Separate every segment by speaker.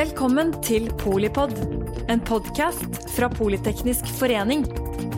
Speaker 1: Velkommen til Polipod, en podkast fra Politeknisk forening.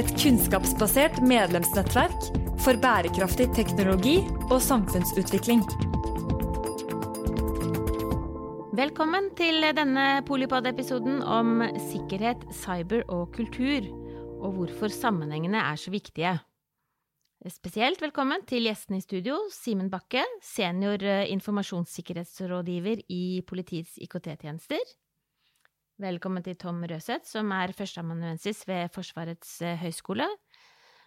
Speaker 1: Et kunnskapsbasert medlemsnettverk for bærekraftig teknologi og samfunnsutvikling.
Speaker 2: Velkommen til denne Polipod-episoden om sikkerhet, cyber og kultur, og hvorfor sammenhengene er så viktige. Spesielt velkommen til gjestene i studio, Simen Bakke, senior eh, informasjonssikkerhetsrådgiver i Politiets IKT-tjenester. Velkommen til Tom Røseth, som er førsteamanuensis ved Forsvarets eh, høgskole.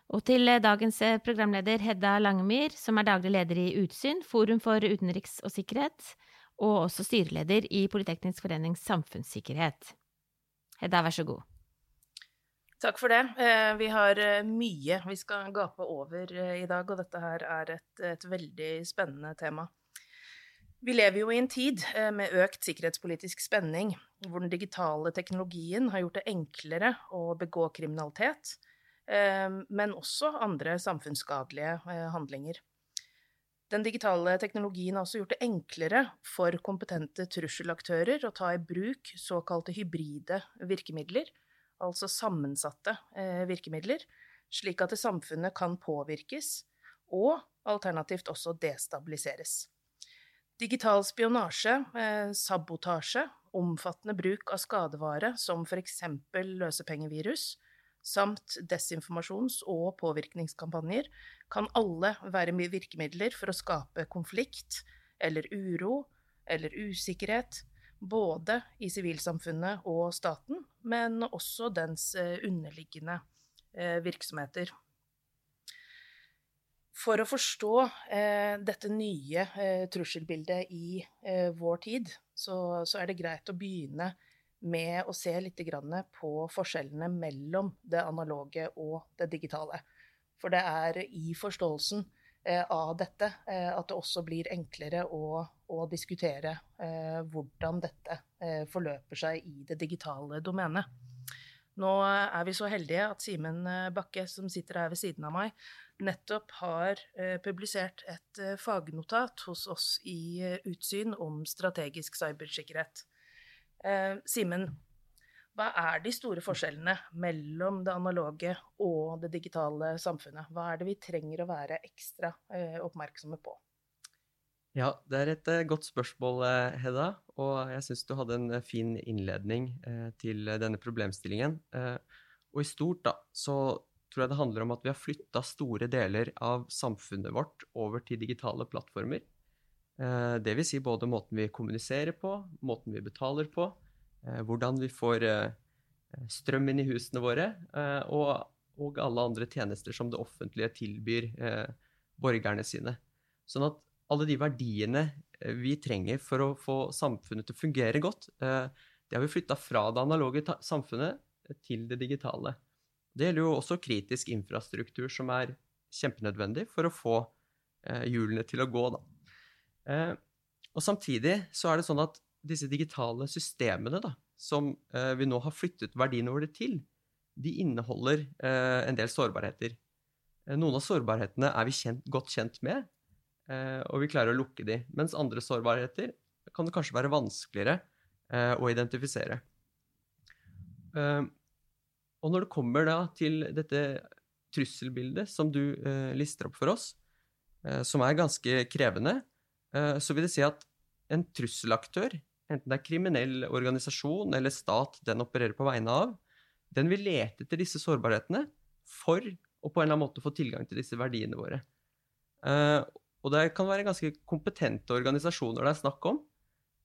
Speaker 2: Og til eh, dagens programleder Hedda Langemyr, som er daglig leder i Utsyn, Forum for utenriks og sikkerhet, og også styreleder i Politeknisk forenings samfunnssikkerhet. Hedda, vær så god.
Speaker 3: Takk for det. Eh, vi har eh, mye vi skal gape over eh, i dag, og dette her er et, et, veldig spennende tema. Vi lever jo i en tid med økt sikkerhetspolitisk spenning, hvor den digitale teknologien har gjort det enklere å begå kriminalitet, men også andre samfunnsskadelige handlinger. Den digitale teknologien har også gjort det enklere for kompetente trusselaktører å ta i bruk såkalte hybride virkemidler altså sammensatte eh, virkemidler, slik at samfunnet kan påvirkes og alternativt også destabiliseres. Digital spionasje, eh, sabotasje, omfattende bruk av skadevare som f.eks. løsepengevirus, samt desinformasjons- og påvirkningskampanjer kan alle være virkemidler for å skape konflikt eller uro eller usikkerhet både i sivilsamfunnet og staten, men også dens eh, underliggende eh, virksomheter. For å forstå eh, dette nye trusselbildet i vår tid, så, er det greit å begynne med å se litt på forskjellene mellom det analoge og det digitale. For det er i forståelsen av dette. At det også blir enklere å, å diskutere eh, hvordan dette forløper seg i det digitale domenet. Nå er vi så heldige at Simen Bakke, som sitter her ved siden av meg, nettopp har publisert et fagnotat hos oss i Utsyn om strategisk cybersikkerhet. Simen, hva er de store forskjellene mellom det analoge og det digitale samfunnet? Hva er det vi trenger å være ekstra eh, oppmerksomme på?
Speaker 4: Ja, det er et uh, godt spørsmål, uh, Hedda. Og jeg syns du hadde en uh, fin innledning til denne problemstillingen. og i stort, da, så tror jeg det handler om at vi har flytta store deler av samfunnet vårt over til digitale plattformer. det vil si både måten vi kommuniserer på, måten vi betaler på, Eh, hvordan vi får eh, strøm inn i husene våre, eh, og, alle andre tjenester som det offentlige tilbyr borgerne sine. Sånn at alle de verdiene vi trenger for å få samfunnet til å fungere godt, det har vi flytta fra det analoge samfunnet til det digitale. Det gjelder jo også kritisk infrastruktur, som er kjempenødvendig for å få hjulene til å gå, da. Og samtidig så er det sånn at disse digitale systemene da, som eh, vi nå har flyttet verdiene våre til, de inneholder eh, en del sårbarheter. Eh, noen av sårbarhetene er vi kjent, godt kjent med, eh, og vi klarer å lukke de, mens andre sårbarheter kan det kanskje være vanskeligere eh, å identifisere. Eh, og når det kommer da til dette trusselbildet som du lister opp for oss, som er ganske krevende, så vil det si at en trusselaktør enten det er kriminell organisasjon eller stat den opererer på vegne av, den vil lete etter disse sårbarhetene for å på en eller annen måte få tilgang til disse verdiene våre. Og det kan være ganske kompetente organisasjoner det er snakk om.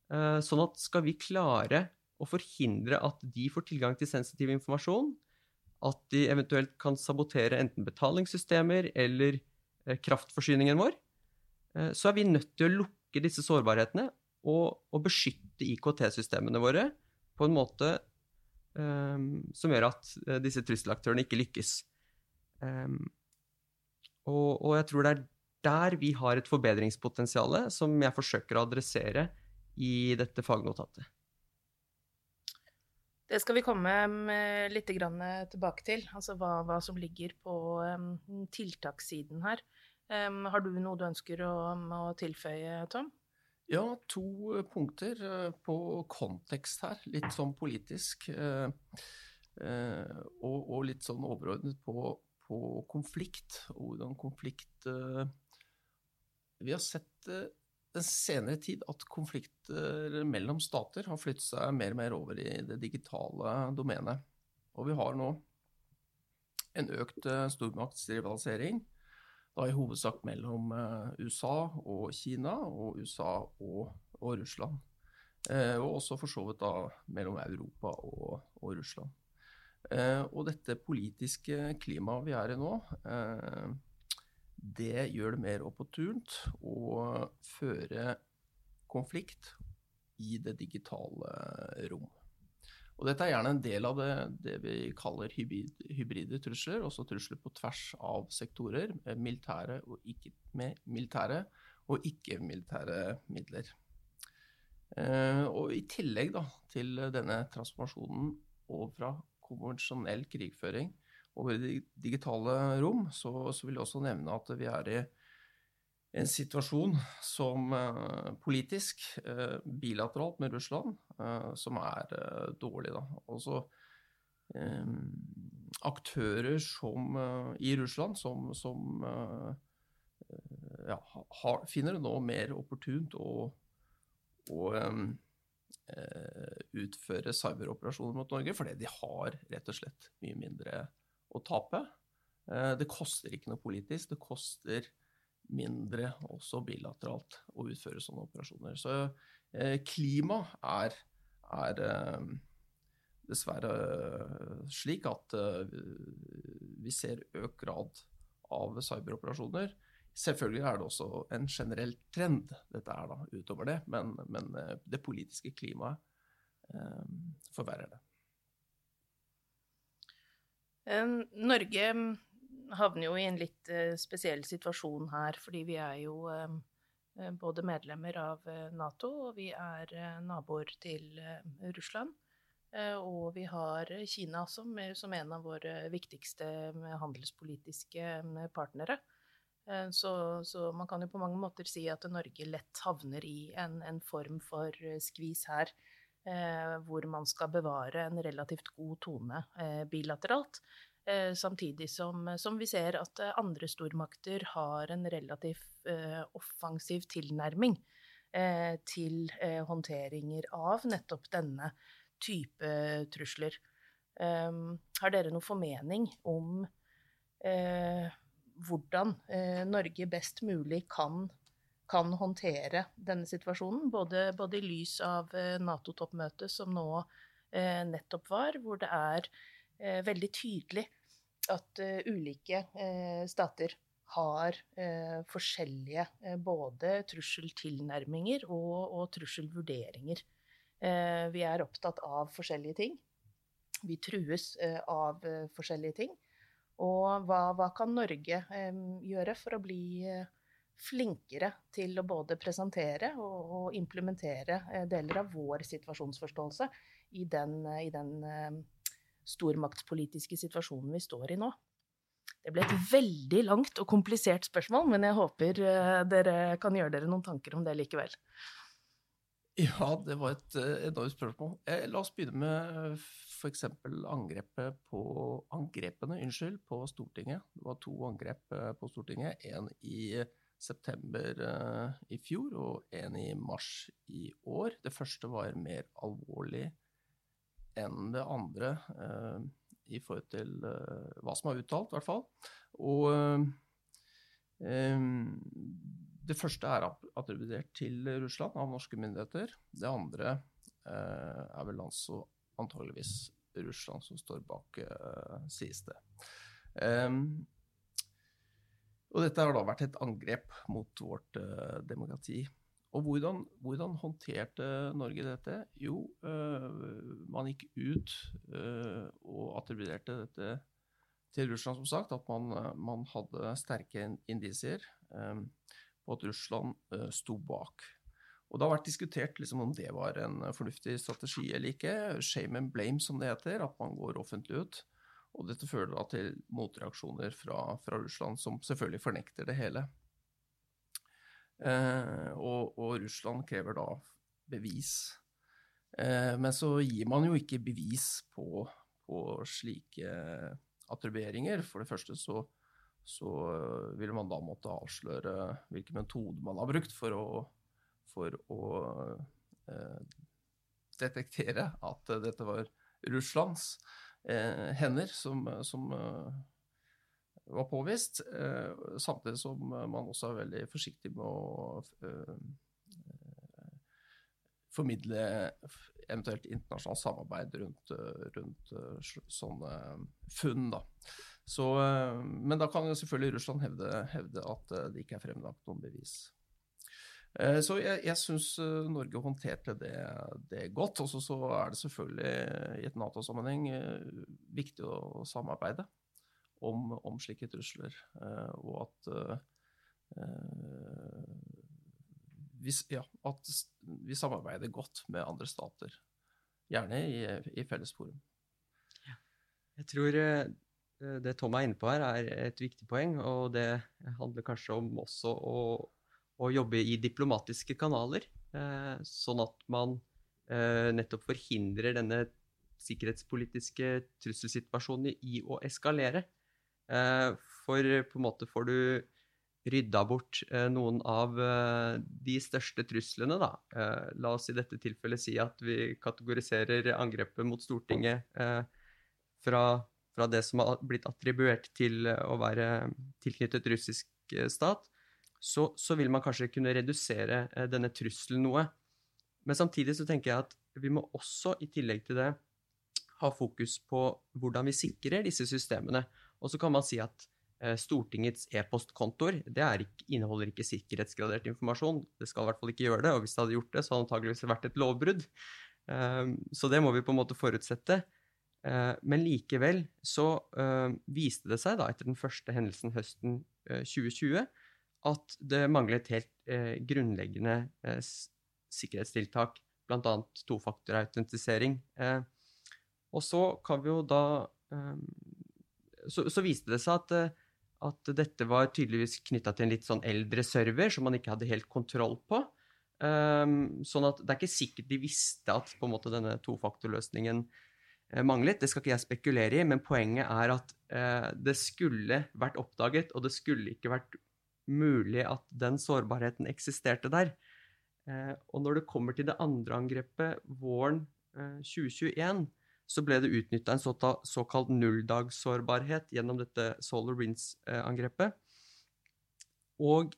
Speaker 4: Uh, sånn at skal vi klare å forhindre at de får tilgang til sensitiv informasjon, at de eventuelt kan sabotere enten betalingssystemer eller uh, kraftforsyningen vår, så er vi nødt til å lukke disse sårbarhetene og, og beskytte IKT-systemene våre på en måte um, som gjør at disse trusselaktørene ikke lykkes. Um, og, og, jeg tror det er der vi har et forbedringspotensial som jeg forsøker å adressere i dette fagnotatet.
Speaker 3: Det skal vi komme litt tilbake til, altså hva, hva som ligger på um, tiltakssiden her. Um, har du noe du ønsker å, å tilføye, Tom?
Speaker 5: Ja, to punkter på kontekst her. Litt sånn politisk. Og, og litt sånn overordnet på, på konflikt, og hvordan konflikt Vi har sett den senere tid at konflikter mellom stater har flyttet seg mer og mer over i det digitale domenet. Og vi har nå en økt eh, stormaktsrivalisering, da i hovedsak mellom eh, USA og Kina, og USA og, og Russland. Eh, og også for så vidt da mellom Europa og, og Russland. og dette politiske klimaet vi er i nå, det gjør det mer opportunt å føre konflikt i det digitale rom. Og dette er gjerne en del av det, det vi kaller hybrid, hybride trusler, også trusler på tvers av sektorer, militære og ikke med militære og ikke-militære midler. Eh, og I tillegg da, til denne transformasjonen over fra konvensjonell krigføring over det digitale rom, så, så, vil jeg også nevne at vi er i en situasjon som uh, politisk, uh, bilateralt med Russland, uh, som er dårlig. Da. Altså aktører som, i Russland som, som ja, har, finner det nå mer opportunt å, å utføre cyberoperasjoner mot Norge, fordi de har rett og slett mye mindre å tape. Eh, det koster ikke noe politisk, det koster mindre også bilateralt å utføre sånne operasjoner. Så eh, klima er, er eh, dessverre slik at vi ser økt grad av cyberoperasjoner. Selvfølgelig er det også en generell trend, dette er da utover det, men, men det politiske klimaet forverrer det.
Speaker 3: Norge havner jo i en litt eh, spesiell situasjon her, fordi vi er jo eh, både medlemmer av eh, Nato, og vi er naboer til Russland. Og vi har Kina som, som en av våre viktigste handelspolitiske partnere. Så, så, man kan jo på mange måter si at Norge lett havner i en, en form for skvis her hvor man skal bevare en relativt god tone eh, bilateralt. Eh, samtidig som, som, vi ser at andre stormakter har en relativt offensiv tilnærming til håndteringer av nettopp denne type trusler. Har dere noen formening om hvordan Norge best mulig kan kan håndtere denne situasjonen. Både, både i lys av eh, Nato-toppmøtet som nå eh, nettopp var, hvor det er eh, veldig tydelig at eh, ulike uh, stater har uh, forskjellige både trusseltilnærminger og, og trusselvurderinger. vi er opptatt av forskjellige ting. Vi trues av forskjellige ting. Og hva, hva kan Norge gjøre for å bli flinkere til å både presentere og, implementere eh, deler av vår situasjonsforståelse i den, eh, i den eh, stormaktspolitiske situasjonen vi står i nå. Det ble et veldig langt og komplisert spørsmål, men jeg håper dere kan gjøre dere noen tanker om det likevel.
Speaker 5: Ja, det var et enormt spørsmål. La oss begynne med f.eks. angrepet på angrepene unnskyld, på Stortinget. Det var to angrep på Stortinget. En i september uh, i fjor og en i mars i år. Det første var mer alvorlig enn det andre uh, i forhold til uh, hva som er uttalt, i hvert fall. Og det første er attribuert til Russland av norske myndigheter. Det andre er vel altså antageligvis Russland som står bak, sies det. Um, og dette har da vært et angrep mot vårt uh, demokrati. Og hvordan, hvordan, håndterte Norge dette? Jo, uh, man gikk ut uh, og attribuerte dette til Russland, som sagt. At man, man hadde sterke indisier um, på at Russland sto bak. Og Det har vært diskutert liksom, om det var en fornuftig strategi eller ikke. Shame and blame, som det heter. At man går offentlig ut. Og dette fører da til motreaksjoner fra, fra, Russland, som selvfølgelig fornekter det hele. og, og, Russland krever da bevis. men så gir man jo ikke bevis på, på slike attribueringer. For det første så, så vil man da måtte avsløre hvilken metode man har brukt for å, for å eh, detektere at dette var Russlands eh, hender som, som uh, var påvist. Samtidig som man også er veldig forsiktig med å formidle eventuelt internasjonalt samarbeid rundt, rundt sånne funn. Da. Så, men da kan jo selvfølgelig Russland hevde, hevde at det ikke er fremlagt noen bevis. Eh, så jeg, jeg syns eh, Norge håndterte det, det godt. Og så er det selvfølgelig i et Nato-sammenheng eh, viktig å samarbeide om, om slike trusler. Og at vi, ja, at vi samarbeider godt med andre stater. Gjerne i, i felles forum.
Speaker 4: Jeg tror det Tom er inne på her, er et viktig poeng. Og det handler kanskje om også å å jobbe i diplomatiske kanaler, eh, sånn at man eh, nettopp forhindrer denne sikkerhetspolitiske trusselsituasjonen i å eskalere. Eh, for på en måte får du rydda bort noen av de største truslene, da. La oss i dette tilfellet si at vi kategoriserer angrepet mot Stortinget fra, fra det som har blitt attribuert til å være tilknyttet russisk stat, så, så, vil man kanskje kunne redusere eh, denne trusselen noe. Men samtidig så tenker jeg at vi må også, i tillegg til det, ha fokus på hvordan vi sikrer disse systemene. Og så kan man si at eh, Stortingets e-postkontoer inneholder ikke sikkerhetsgradert informasjon. Det skal i hvert fall ikke gjøre det, og hvis det hadde gjort det, så hadde det antageligvis vært et lovbrudd. Um, så det må vi på en måte forutsette. Uh, men likevel så viste det seg da, etter den første hendelsen høsten uh, 2020, at det manglet helt eh, grunnleggende eh, sikkerhetstiltak, bl.a. tofaktorautentisering. Eh, og så kan vi jo da eh, så, så, viste det seg at, eh, at dette var tydeligvis knytta til en litt sånn eldre server som man ikke hadde helt kontroll på. Um, sånn at det er ikke sikkert de visste at på en måte denne tofaktorløsningen eh, manglet. Det skal ikke jeg spekulere i, men poenget er at eh, det skulle vært oppdaget, og det skulle ikke vært mulig at den sårbarheten eksisterte der. Eh, og når det kommer til det andre angrepet våren 2021, eh, så ble det utnytta en såkalt nulldagssårbarhet gjennom dette Solar Rinse-angrepet. Og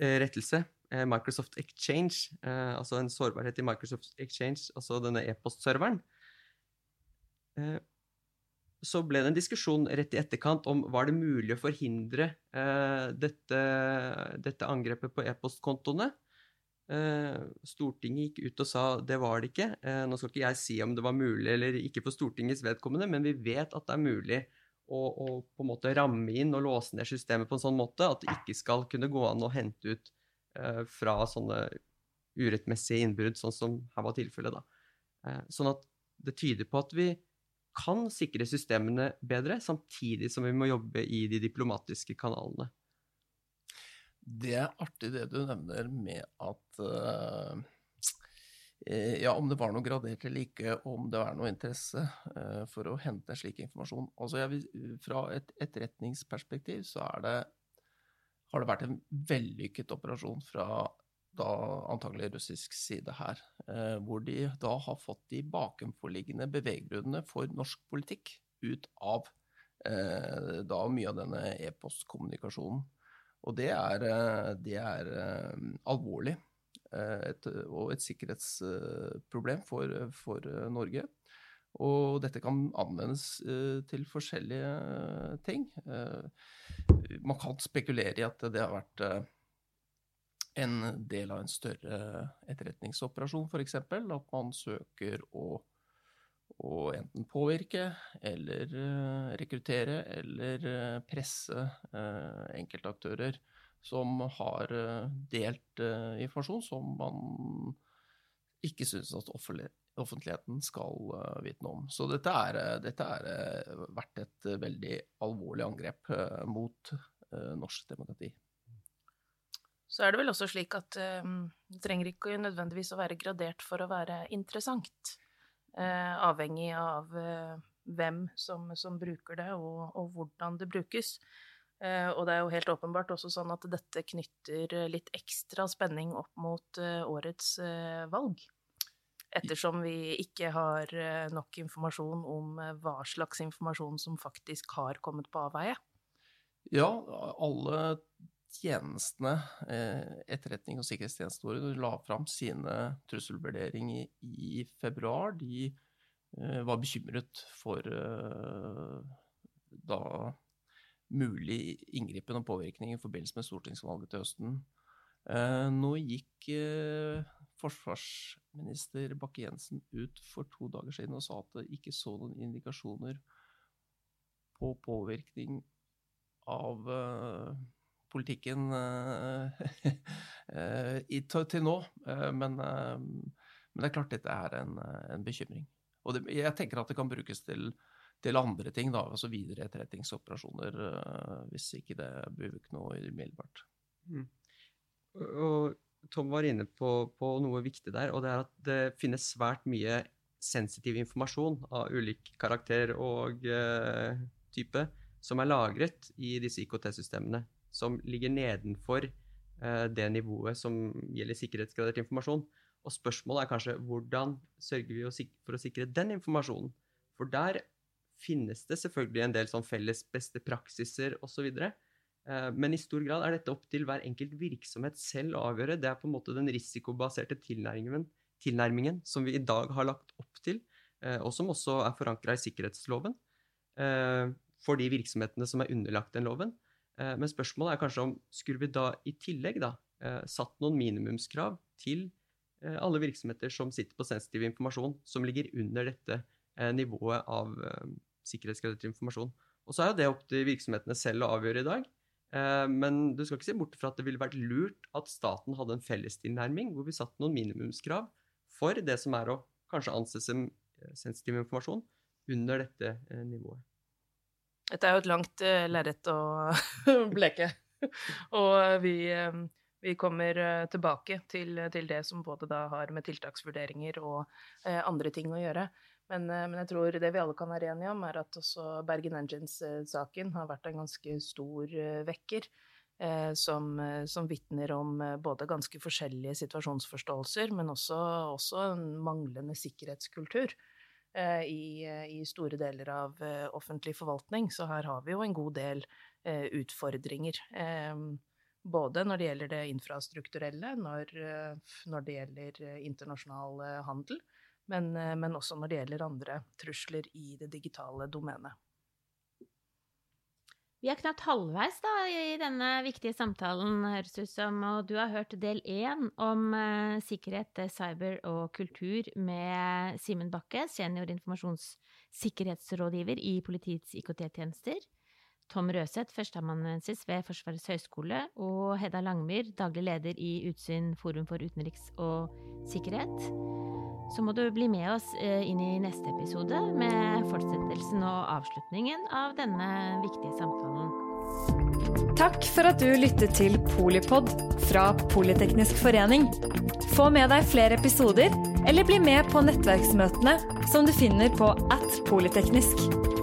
Speaker 4: eh, rettelse. Microsoft Exchange, altså en sårbarhet i Microsoft Exchange, altså denne e-postserveren så ble det en diskusjon rett i etterkant om var det mulig å forhindre eh, dette, dette, angrepet på e-postkontoene. Eh, Stortinget gikk ut og sa det var det ikke. Eh, nå skal ikke jeg si om det var mulig eller ikke for Stortingets vedkommende, men vi vet at det er mulig å, å på en måte ramme inn og låse ned systemet på en sånn måte at det ikke skal kunne gå an å hente ut eh, fra sånne urettmessige innbrudd, sånn som her var tilfellet. da. Eh, sånn at det tyder på at vi kan sikre systemene bedre, samtidig som vi må jobbe i de diplomatiske kanalene.
Speaker 5: Det er artig det du nevner med at uh, Ja, om det var noe gradert eller ikke, om det er noe interesse uh, for å hente slik informasjon. Altså, vil, Fra et etterretningsperspektiv så det, har det vært en vellykket operasjon fra da antagelig russisk side her, eh, hvor de da har fått de bakenforliggende beveggrunnene for norsk politikk ut av eh, da mye av denne e-postkommunikasjonen. Og det er, eh, det er alvorlig et, og et sikkerhetsproblem for, for, Norge. Og dette kan anvendes til forskjellige ting. man kan spekulere i at det har vært en del av en større etterretningsoperasjon, f.eks. At man søker å, å, enten påvirke eller uh, rekruttere eller uh, presse uh, enkeltaktører som har delt informasjon som man ikke syns at offentligheten skal vitne om. Så dette er vært et veldig alvorlig angrep mot norsk demokrati.
Speaker 3: Så er det vel også slik at um, det trenger ikke nødvendigvis å være gradert for å være interessant. Uh, avhengig av uh, hvem som, som, bruker det, og, og hvordan det brukes. Uh, og det er jo helt åpenbart også sånn at dette knytter litt ekstra spenning opp mot årets valg. Ettersom vi ikke har nok informasjon om hva slags informasjon som faktisk har kommet på avveie.
Speaker 5: Ja, alle tjenestene, eh, etterretning og sikkerhetstjenestene la fram sine trusselvurdering i, i februar. De eh, var bekymret for eh, da mulig inngripen og påvirkning i forbindelse med stortingsvalget til høsten. Nå gikk forsvarsminister Bakke-Jensen ut for to dager siden og sa at det ikke så noen indikasjoner på påvirkning av politikken eh, eh, til nå. Eh, men, men, det er klart dette er en, en bekymring. Og det, jeg tenker at det kan brukes til, til andre ting, da, altså videre etterretningsoperasjoner, hvis ikke det blir noe umiddelbart. Mm.
Speaker 4: Og Tom var inne på, på, noe viktig der, og det er at det finnes svært mye sensitiv informasjon av ulik karakter og uh, type som er lagret i disse IKT-systemene som ligger nedenfor eh, det nivået som gjelder sikkerhetsgradert informasjon. Og spørsmålet er kanskje hvordan sørger vi for å sikre den informasjonen? For der finnes det selvfølgelig en del sånn felles beste praksiser osv. Eh, men i stor grad er dette opp til hver enkelt virksomhet selv å avgjøre. Det er på en måte den risikobaserte tilnærmingen, tilnærmingen som vi i dag har lagt opp til, eh, og som også er forankra i sikkerhetsloven eh, for de virksomhetene som er underlagt den loven. Eh, men spørsmålet er kanskje om skulle vi da i tillegg da, eh, satt noen minimumskrav til eh, alle virksomheter som sitter på sensitiv informasjon, som ligger under dette nivået av sikkerhetsgradert informasjon. Og så er jo det opp til virksomhetene selv å avgjøre i dag. Men du skal ikke se bort fra at det ville vært lurt at staten hadde en fellestilnærming hvor vi satt noen minimumskrav for det som er å kanskje anses som sensitiv informasjon under dette nivået.
Speaker 3: Dette er jo et langt uh, lerret å bleke. og vi, uh, vi kommer uh, tilbake til, til, det som både da har med tiltaksvurderinger og uh, andre ting å gjøre. Men, men, jeg tror det vi alle kan være enige om, er at også Bergen Engines-saken har vært en ganske stor vekker. som, som vitner om både ganske forskjellige situasjonsforståelser, men også, også en manglende sikkerhetskultur. Eh, i, eh, i, store deler av eh, offentlig forvaltning. Så her har vi jo en god del utfordringer. Både når det gjelder det infrastrukturelle, når, når det gjelder internasjonal handel, men, men også når det gjelder andre trusler i det digitale domenet.
Speaker 2: Vi er knapt halvveis da, i denne viktige samtalen, høres ut som. Og du har hørt del én om uh, sikkerhet, eh, cyber og kultur med Simen Bakke, senior informasjonssikkerhetsrådgiver i politiets IKT-tjenester. Tom Røseth, førsteamanuensis ved Forsvarets høgskole, og Hedda Langmyr, daglig leder i Utsyn forum for utenriks og sikkerhet så må du bli med oss eh, inn i neste episode med fortsettelsen og avslutningen av denne viktige samtalen.
Speaker 1: Takk for at du lyttet til Polipod fra Politeknisk forening. Få med deg flere episoder, eller bli med på nettverksmøtene som du finner på at polyteknisk.